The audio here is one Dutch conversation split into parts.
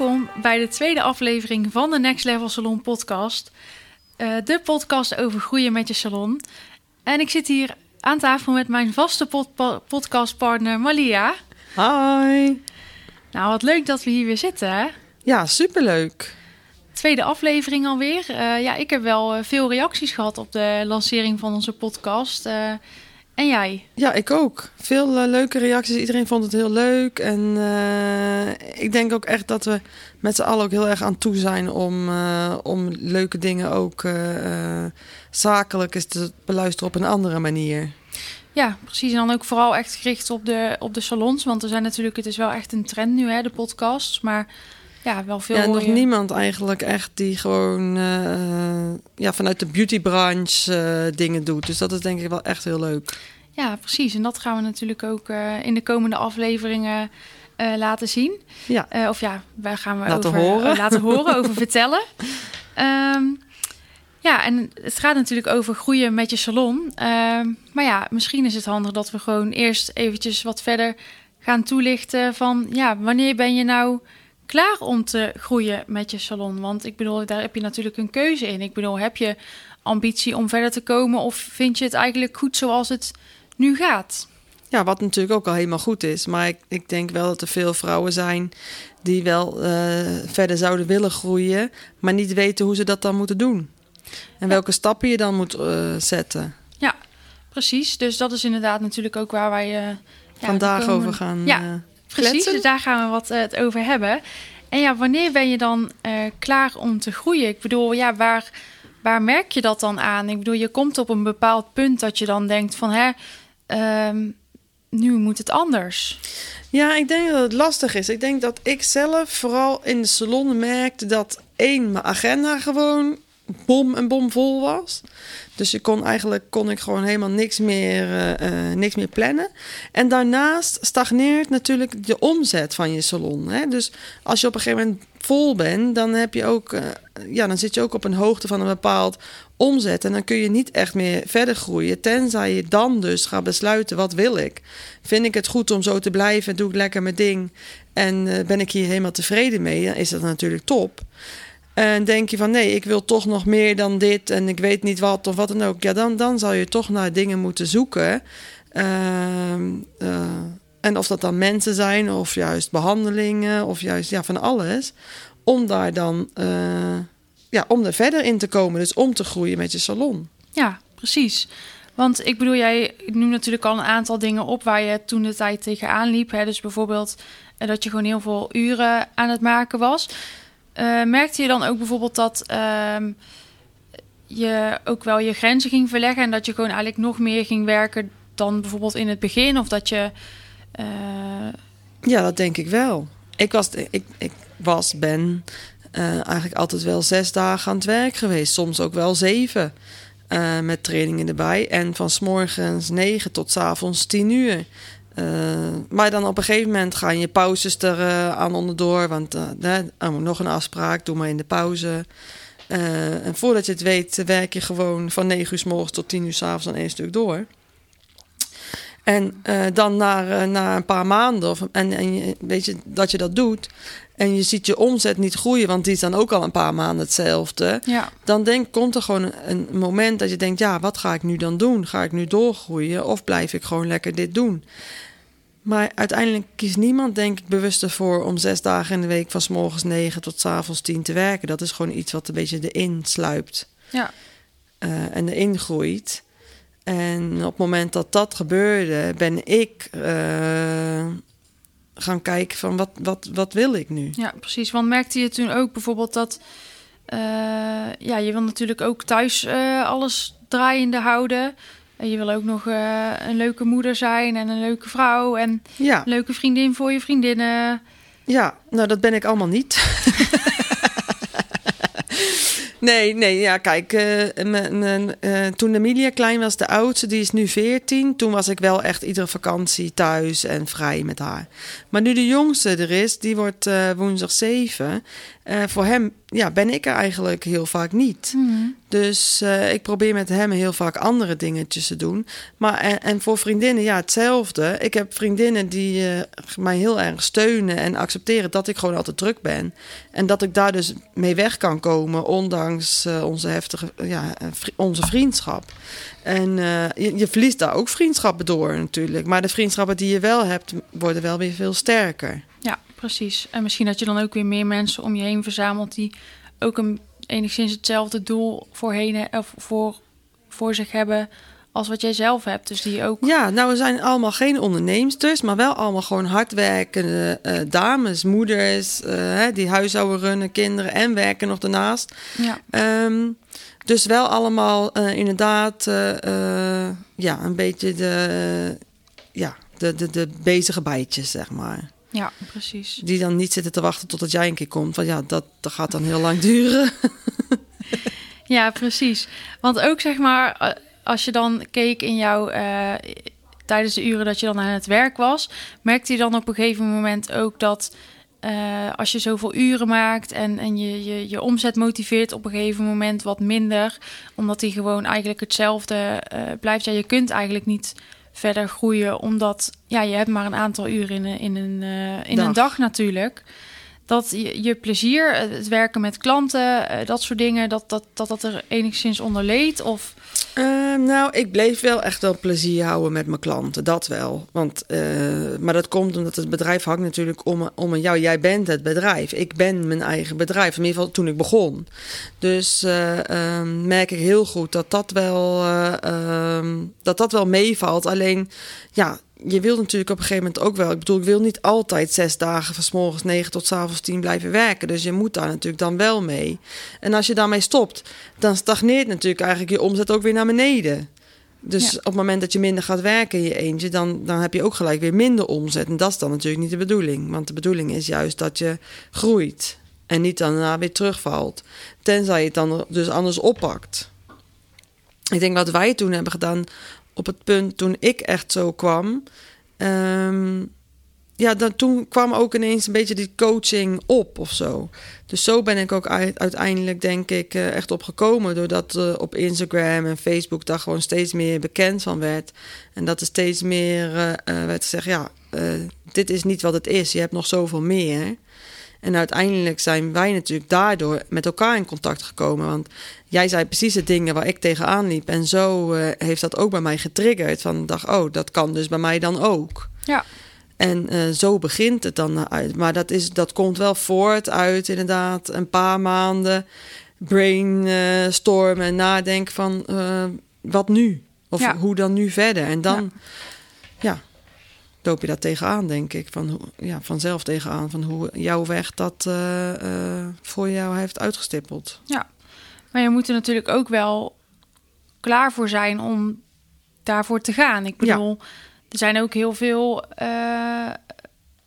Welkom bij de tweede aflevering van de Next Level Salon podcast. Eh, de podcast over groeien met je salon. En ik zit hier aan tafel met mijn vaste pod- podcastpartner Malia. Hi. Nou, wat leuk dat we hier weer zitten, hè? Ja, superleuk. Tweede aflevering alweer. Eh, ja, ik heb wel eh, veel reacties gehad op de lancering van onze podcast. En jij? Ja, ik ook. Veel eh, leuke reacties. Iedereen vond het heel leuk. En eh, ik denk ook echt dat we met z'n allen ook heel erg aan toe zijn om, eh, om leuke dingen ook zakelijk eens te beluisteren op een andere manier. Ja, precies. En dan ook vooral echt gericht op de, op de salons. Want er zijn natuurlijk, het is wel echt een trend nu, hè, de podcasts. Maar ja, wel veel Ja, nog niemand eigenlijk echt die gewoon eh, ja, vanuit de beautybranche eh, dingen doet. Dus dat is denk ik wel echt heel leuk. Ja, precies. En dat gaan we natuurlijk ook eh, in de komende afleveringen laten zien. Ja. Of ja, wij gaan we Laten over, horen. laten horen, over vertellen. Ehm, ja, en het gaat natuurlijk over groeien met je salon. Ehm, maar ja, misschien is het handig dat we gewoon eerst eventjes wat verder gaan toelichten van... ja, wanneer ben je nou klaar om te groeien met je salon? Want ik bedoel, daar heb je natuurlijk een keuze in. Ik bedoel, heb je ambitie om verder te komen... of vind je het eigenlijk goed zoals het nu gaat? Ja, wat natuurlijk ook al helemaal goed is. Maar ik, ik denk wel dat er veel vrouwen zijn die wel eh, verder zouden willen groeien, maar niet weten hoe ze dat dan moeten doen. En welke stappen je dan moet eh, zetten. Ja, precies. Dus dat is inderdaad natuurlijk ook waar wij... eh, ja, Vandaag over gaan. Ja, Precies, dus daar gaan we wat eh, het over hebben. En ja, wanneer ben je dan eh, klaar om te groeien? Ik bedoel, ja, waar, waar merk je dat dan aan? Ik bedoel, je komt op een bepaald punt dat je dan denkt van... Hè, ehm, nu moet het anders. Ja, ik denk dat het lastig is. Ik denk dat ik zelf vooral in de salon merkte dat één, mijn agenda gewoon bom en bom vol was. Dus je kon eigenlijk kon ik gewoon helemaal niks meer, eh, eh, niks meer plannen. En daarnaast stagneert natuurlijk de omzet van je salon. Hè? Dus als je op een gegeven moment vol bent, dan heb je ook, eh, ja, dan zit je ook op een hoogte van een bepaald omzet. En dan kun je niet echt meer verder groeien. Tenzij je dan dus gaat besluiten, wat wil ik? Vind ik het goed om zo te blijven? Doe ik lekker mijn ding? En ben ik hier helemaal tevreden mee? Dan is dat natuurlijk top. En denk je van nee, ik wil toch nog meer dan dit en ik weet niet wat of wat dan ook. Ja, dan, dan zal je toch naar dingen moeten zoeken. Ehm, eh, en of dat dan mensen zijn of juist behandelingen of juist ja, van alles. Om daar dan eh, ja, om er verder in te komen. Dus om te groeien met je salon. Ja, precies. Want ik bedoel, jij noemt natuurlijk al een aantal dingen op waar je toen de tijd tegenaan liep. Hè? Dus bijvoorbeeld eh, dat je gewoon heel veel uren aan het maken was. Eh, merkte je dan ook bijvoorbeeld dat ehm, je ook wel je grenzen ging verleggen en dat je gewoon eigenlijk nog meer ging werken dan bijvoorbeeld in het begin? Of dat je. eh, Ja, dat denk ik wel. Ik was, ik, ik was ben eh, eigenlijk altijd wel zes dagen aan het werk geweest. Soms ook wel zeven. met trainingen erbij. En van 's morgens negen tot 's avonds tien uur. Eh, maar dan op een gegeven moment gaan je pauzes er eh, aan onderdoor. Want oh, nog een afspraak, doe maar in de pauze. En voordat je het weet, werk je gewoon van 9 uur s morgens tot 10 uur s avonds aan één stuk door. En dan na, na een paar maanden, of, en, en weet je dat je dat doet, en je ziet je omzet niet groeien, want die is dan ook al een paar maanden hetzelfde. ja, Dan denk, komt er gewoon een, een moment dat je denkt, ja, wat ga ik nu dan doen? Ga ik nu doorgroeien of blijf ik gewoon lekker dit doen? Maar uiteindelijk kiest niemand, denk ik, bewust ervoor om zes dagen in de week van s morgens negen tot s avonds tien te werken. Dat is gewoon iets wat een beetje erin sluipt ja, eh, en erin groeit. En op het moment dat dat gebeurde, ben ik eh, gaan kijken van wat, wat, wat wil ik nu? ja, precies. Want merkte je toen ook bijvoorbeeld dat. eh, ja, je wil natuurlijk ook thuis eh, alles draaiende houden. eh, je wil ook nog eh, een leuke moeder zijn en een leuke vrouw en Ja, een leuke vriendin voor je vriendinnen. ja, nou dat ben ik allemaal niet. Nee, nee, ja, kijk, eh, eh, toen Emilia klein was, de oudste, die is nu 14. Toen was ik wel echt iedere vakantie thuis en vrij met haar. Maar nu de jongste er is, die wordt eh, woensdag 7. eh, voor hem ja, ben ik er eigenlijk heel vaak niet. Dus eh, ik probeer met hem heel vaak andere dingetjes te doen. Maar en, en voor vriendinnen, ja, hetzelfde. Ik heb vriendinnen die eh, mij heel erg steunen en accepteren dat ik gewoon altijd druk ben. En dat ik daar dus mee weg kan komen, ondanks eh, onze heftige, ja, vri- onze vriendschap. En je, je verliest daar ook vriendschappen door natuurlijk. Maar de vriendschappen die je wel hebt, worden wel weer veel sterker. Precies. En misschien dat je dan ook weer meer mensen om je heen verzamelt die ook een, enigszins hetzelfde doel voorheen he- of voor, voor zich hebben als wat jij zelf hebt. Dus die ook. Ja, nou, we zijn allemaal geen onderneemsters, maar wel allemaal gewoon hardwerkende eh, dames, moeders, eh, die huishouden runnen, kinderen en werken nog daarnaast. Ja, Ehm, dus wel allemaal eh, inderdaad, eh, eh, ja, een beetje de, ja, de, de, de bezige bijtjes, zeg maar. Ja precies. Die dan niet zitten te wachten totdat jij een keer komt. Want ja, dat, dat gaat dan heel lang duren. Ja, precies. Want ook zeg maar, als je dan keek in jouw. eh, tijdens de uren dat je dan aan het werk was, merkte je dan op een gegeven moment ook dat. eh, als je zoveel uren maakt en, en je, je, je omzet motiveert op een gegeven moment wat minder, omdat die gewoon eigenlijk hetzelfde eh, blijft. Ja, je kunt eigenlijk niet verder groeien, omdat ja, je hebt maar een aantal uren in, een- in, een, eh, in een Dag. dag natuurlijk. Dat je, plezier, eh, het werken met klanten, eh, dat soort dingen, dat dat, dat, dat er enigszins onder leed? Of Ehm, nou, ik bleef wel echt wel plezier houden met mijn klanten, dat wel. Want, eh, maar dat komt omdat het bedrijf hangt natuurlijk om, om jou. Jij bent het bedrijf. Ik ben mijn eigen bedrijf. In ieder geval toen ik begon. Dus eh, ehm, merk ik heel goed dat dat wel, eh, ehm, dat dat wel meevalt. Alleen, ja, je wilt natuurlijk op een gegeven moment ook wel. Ik bedoel, ik wil niet altijd zes dagen van 's morgens 9 tot 's avonds 10 blijven werken. Dus je moet daar natuurlijk dan wel mee. En als je daarmee stopt, dan stagneert natuurlijk eigenlijk je omzet ook weer naar beneden. Dus Ja. op het moment dat je minder gaat werken in je eentje, dan, dan heb je ook gelijk weer minder omzet. En dat is dan natuurlijk niet de bedoeling. Want de bedoeling is juist dat je groeit en niet daarna weer terugvalt. Tenzij je het dan dus anders oppakt. Ik denk wat wij toen hebben gedaan op het punt toen ik echt zo kwam. ehm, ja, dan, toen kwam ook ineens een beetje die coaching op of zo. Dus zo ben ik ook uit- uiteindelijk, denk ik, eh, echt op gekomen. Doordat eh, op Instagram en Facebook daar gewoon steeds meer bekend van werd. En dat er steeds meer eh, werd gezegd: ja, dit is niet wat het is. Je hebt nog zoveel meer. En uiteindelijk zijn wij natuurlijk daardoor met elkaar in contact gekomen. Want jij zei precies de dingen waar ik tegenaan liep. En zo eh, heeft dat ook bij mij getriggerd. Van dacht, oh, dat kan dus bij mij dan ook. ja, En eh, zo begint het dan uit. Maar dat, is, dat komt wel voort uit inderdaad een paar maanden brainstormen en nadenken van eh, wat nu? Of Ja. hoe dan nu verder? En dan, ja. Loop je daar tegenaan, denk ik. Van, ja, vanzelf tegenaan. Van hoe jouw weg dat eh, eh, voor jou heeft uitgestippeld. ja. Maar je moet er natuurlijk ook wel klaar voor zijn om daarvoor te gaan. Ik Ja. bedoel, er zijn ook heel veel eh,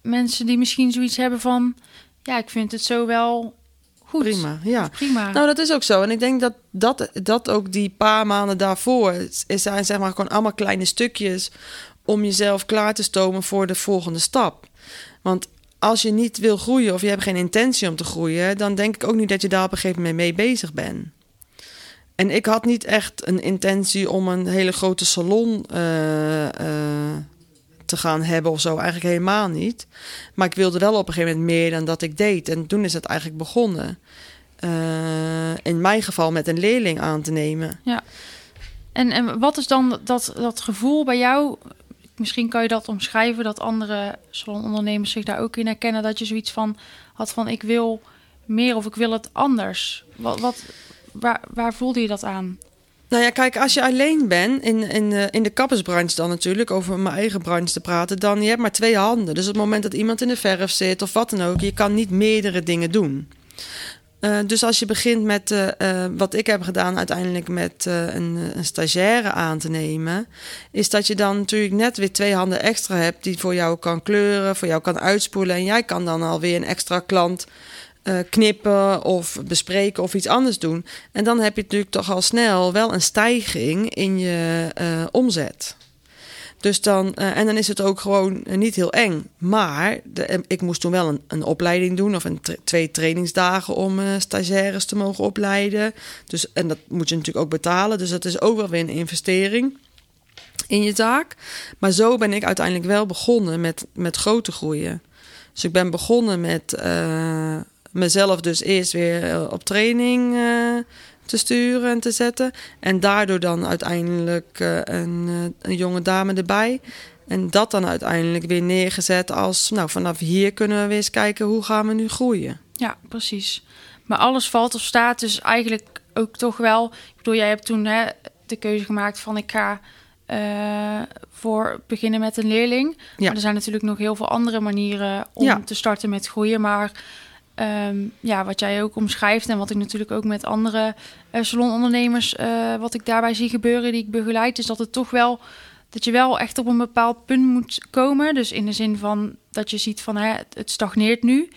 mensen die misschien zoiets hebben van... Ja, ik vind het zo wel goed. Prima, ja. Prima. Nou, dat is ook zo. En ik denk dat dat, dat ook die paar maanden daarvoor... is zijn zeg maar gewoon allemaal kleine stukjes... om jezelf klaar te stomen voor de volgende stap. Want als je niet wil groeien of je hebt geen intentie om te groeien... dan denk ik ook niet dat je daar op een gegeven moment mee bezig bent. En ik had niet echt een intentie om een hele grote salon eh, eh, te gaan hebben of zo. Eigenlijk helemaal niet. Maar ik wilde wel op een gegeven moment meer dan dat ik deed. En toen is het eigenlijk begonnen. Eh, in mijn geval met een leerling aan te nemen. En, en wat is dan dat, dat gevoel bij jou? Misschien kan je dat omschrijven, dat andere salonondernemers zich daar ook in herkennen. Dat je zoiets van had van ik wil meer of ik wil het anders. Wat, wat, waar, waar voelde je dat aan? Nou ja, kijk, als je alleen bent, in, in, de- in de kappersbranche dan natuurlijk, over mijn eigen branche te praten, dan je hebt maar twee handen. Dus op het moment dat iemand in de verf zit of wat dan ook, je kan niet meerdere dingen doen. Eh, dus als je begint met eh, eh, wat ik heb gedaan, uiteindelijk met een, een stagiaire aan te nemen, is dat je dan natuurlijk net weer twee handen extra hebt die voor jou kan kleuren, voor jou kan uitspoelen. En jij kan dan alweer een extra klant knippen of bespreken of iets anders doen. En dan heb je natuurlijk toch al snel wel een stijging in je omzet. Dus dan, eh, en dan is het ook gewoon eh, niet heel eng. Maar eh, ik moest toen wel een, een opleiding doen of een twee trainingsdagen om stagiaires te mogen opleiden. Dus, en dat moet je natuurlijk ook betalen. Dus dat is ook wel weer een investering in je taak. Maar zo ben ik uiteindelijk wel begonnen met, met grote groeien. Dus ik ben begonnen met mezelf dus eerst weer op training te sturen en te zetten. En daardoor dan uiteindelijk eh, een, eh, een jonge dame erbij. En dat dan uiteindelijk weer neergezet als... nou, vanaf hier kunnen we weer eens kijken hoe gaan we nu groeien. Ja, precies. Maar alles valt of staat dus eigenlijk ook toch wel... Ik bedoel, jij hebt toen hè, de keuze gemaakt van ik ga eh, voor beginnen met een leerling. Ja. Maar er zijn natuurlijk nog heel veel andere manieren om Ja. te starten met groeien. Maar ehm, ja, wat jij ook omschrijft en wat ik natuurlijk ook met andere eh, salonondernemers... eh, wat ik daarbij zie gebeuren, die ik begeleid... is dat het toch wel... dat je wel echt op een bepaald punt moet komen. Dus in de zin van dat je ziet van hè, het- stagneert nu...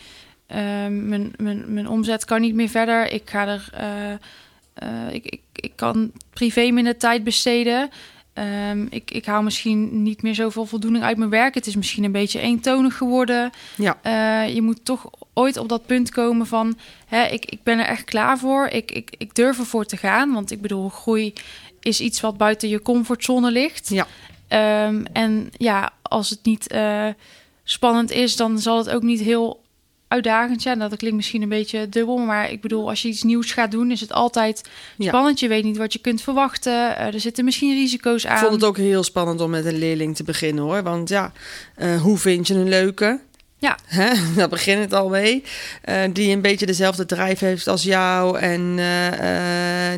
Ehm, mijn, mijn, mijn omzet kan niet meer verder. Ik ga er. eh, ik, ik, ik kan privé minder tijd besteden. Ehm, ik, ik haal misschien niet meer zoveel voldoening uit mijn werk. Het is misschien een beetje eentonig geworden. Ja, Eh, je moet toch ooit op dat punt komen van... Hè, ik, ik ben er echt klaar voor. Ik, ik, ik durf ervoor te gaan. Want ik bedoel, groei is iets wat buiten je comfortzone ligt. ja. Ehm, en ja, als het niet eh, spannend is, dan zal het ook niet heel uitdagend zijn. Dat klinkt misschien een beetje dubbel, maar ik bedoel, als je iets nieuws gaat doen, is het altijd Ja. spannend. Je weet niet wat je kunt verwachten. Eh, er zitten misschien risico's aan. Ik vond het ook heel spannend om met een leerling te beginnen hoor. Want ja, eh, hoe vind je een leuke? Ja. Hè? Daar begint het al mee. Eh, die een beetje dezelfde drijf heeft als jou. En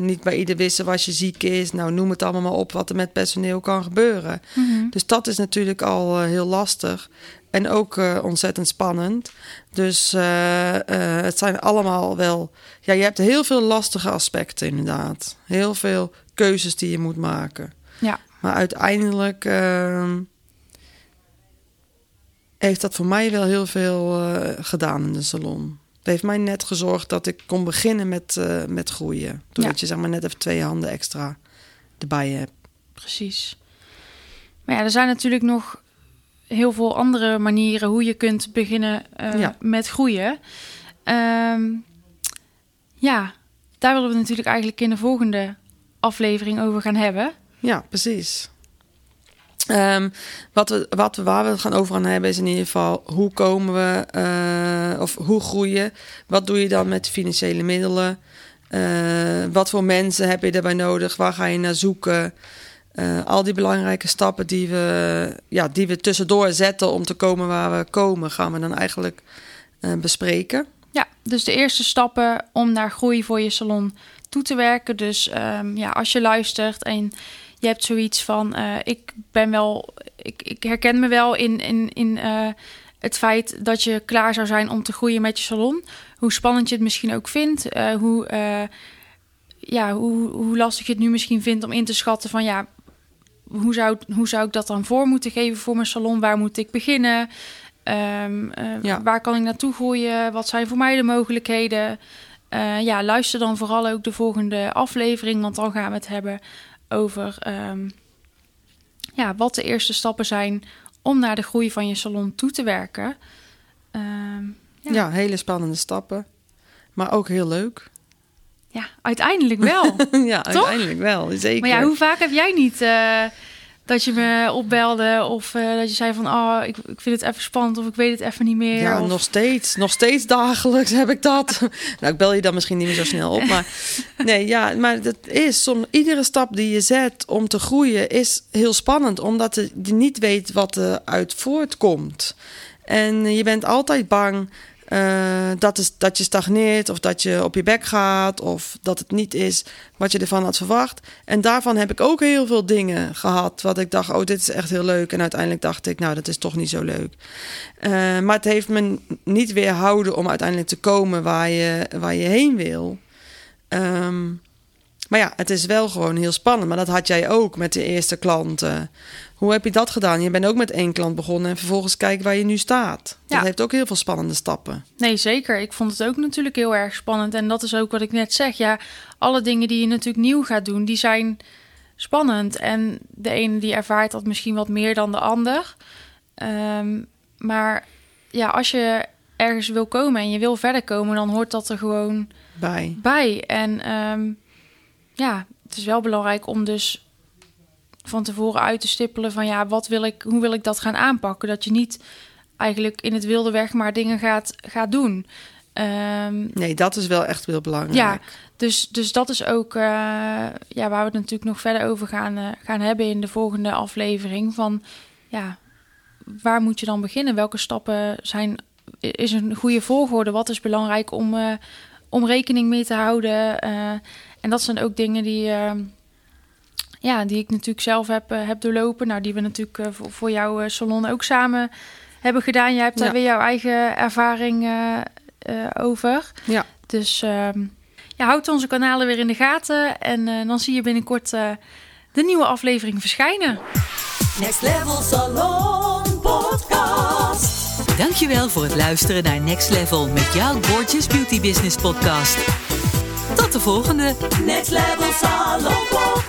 niet bij ieder wissen was je ziek is. Nou, noem het allemaal maar op wat er met personeel kan gebeuren. Mhm. Dus dat is natuurlijk al heel lastig. En ook eh, ontzettend spannend. Dus eh, eh, het zijn allemaal wel. Ja, je hebt heel veel lastige aspecten, inderdaad. Heel veel keuzes die je moet maken. Ja. Maar uiteindelijk ehm, heeft dat voor mij wel heel veel gedaan in de salon. Het heeft mij net gezorgd dat ik kon beginnen met, met groeien. Doordat Ja. je zeg maar net even twee handen extra erbij hebt. Precies. Maar ja, er zijn natuurlijk nog heel veel andere manieren hoe je kunt beginnen eh, Ja. met groeien. Ehm, ja, daar willen we natuurlijk eigenlijk in de volgende aflevering over gaan hebben. Ja, precies. Ehm, wat we, wat we, waar we het gaan over gaan hebben is in ieder geval hoe komen we eh, of hoe groeien. Wat doe je dan met financiële middelen? Eh, wat voor mensen heb je daarbij nodig? Waar ga je naar zoeken? Eh, al die belangrijke stappen die we, ja, die we tussendoor zetten om te komen waar we komen, gaan we dan eigenlijk eh, bespreken. Ja, dus de eerste stappen om naar groei voor je salon toe te werken. Dus ehm, ja, als je luistert en je hebt zoiets van: eh, ik ben wel, ik, ik herken me wel in, in, in het feit dat je klaar zou zijn om te groeien met je salon. Hoe spannend je het misschien ook vindt, hoe, ja, hoe, hoe lastig je het nu misschien vindt om in te schatten van ja. Hoe zou, hoe zou ik dat dan voor moeten geven voor mijn salon? Waar moet ik beginnen? Ehm, eh, Ja. Waar kan ik naartoe groeien? Wat zijn voor mij de mogelijkheden? Eh, ja, luister dan vooral ook de volgende aflevering, want dan gaan we het hebben over ehm, ja, wat de eerste stappen zijn om naar de groei van je salon toe te werken. Ehm, Ja. Ja. hele spannende stappen, maar ook heel leuk. Ja, uiteindelijk wel. ja, uiteindelijk wel, zeker. maar ja, hoe vaak heb jij niet eh, dat je me opbelde of eh, dat je zei van, oh, ik, ik vind het even spannend of ik weet het even niet meer. Ja, of, nog steeds. Nog steeds dagelijks heb ik dat. nou, ik bel je dan misschien niet meer zo snel op. Maar nee, ja, maar dat is soms iedere stap die je zet om te groeien is heel spannend, omdat je niet weet wat er uit voortkomt. En je bent altijd bang eh, dat, is, dat je stagneert of dat je op je bek gaat of dat het niet is wat je ervan had verwacht. En daarvan heb ik ook heel veel dingen gehad wat ik dacht, oh dit is echt heel leuk. En uiteindelijk dacht ik, nou dat is toch niet zo leuk. Eh, maar het heeft me niet weerhouden om uiteindelijk te komen waar je, waar je heen wil. Ehm, maar ja, het is wel gewoon heel spannend. Maar dat had jij ook met de eerste klanten. Hoe heb je dat gedaan? Je bent ook met één klant begonnen en vervolgens kijken waar je nu staat. Dat Ja. heeft ook heel veel spannende stappen. Nee, zeker. Ik vond het ook natuurlijk heel erg spannend. En dat is ook wat ik net zeg. Ja, alle dingen die je natuurlijk nieuw gaat doen, die zijn spannend. En de ene die ervaart dat misschien wat meer dan de ander. Ehm, maar ja, als je ergens wil komen en je wil verder komen, dan hoort dat er gewoon Bij. bij. En ehm, ja, het is wel belangrijk om dus van tevoren uit te stippelen van ja, wat wil ik, hoe wil ik dat gaan aanpakken? Dat je niet eigenlijk in het wilde weg maar dingen gaat, gaat doen. Ehm, Nee, dat is wel echt heel belangrijk. ja, dus, dus dat is ook eh, ja, waar we het natuurlijk nog verder over gaan, eh, gaan hebben in de volgende aflevering. Van ja, waar moet je dan beginnen? Welke stappen zijn, is een goede volgorde? Wat is belangrijk om, eh, om rekening mee te houden? En dat zijn ook dingen die, eh, ja, die ik natuurlijk zelf heb, eh, heb doorlopen. Nou, die we natuurlijk eh, voor, voor jouw eh, salon ook samen hebben gedaan. Jij hebt daar Ja. weer jouw eigen ervaring over. Ja. Dus ehm ja, houd onze kanalen weer in de gaten. En eh, dan zie je binnenkort eh, de nieuwe aflevering verschijnen. Next Level Salon Podcast. Dankjewel voor het luisteren naar Next Level met jouw Gorgeous Beauty Business podcast. Tot de volgende! Next Level Salon Podcast.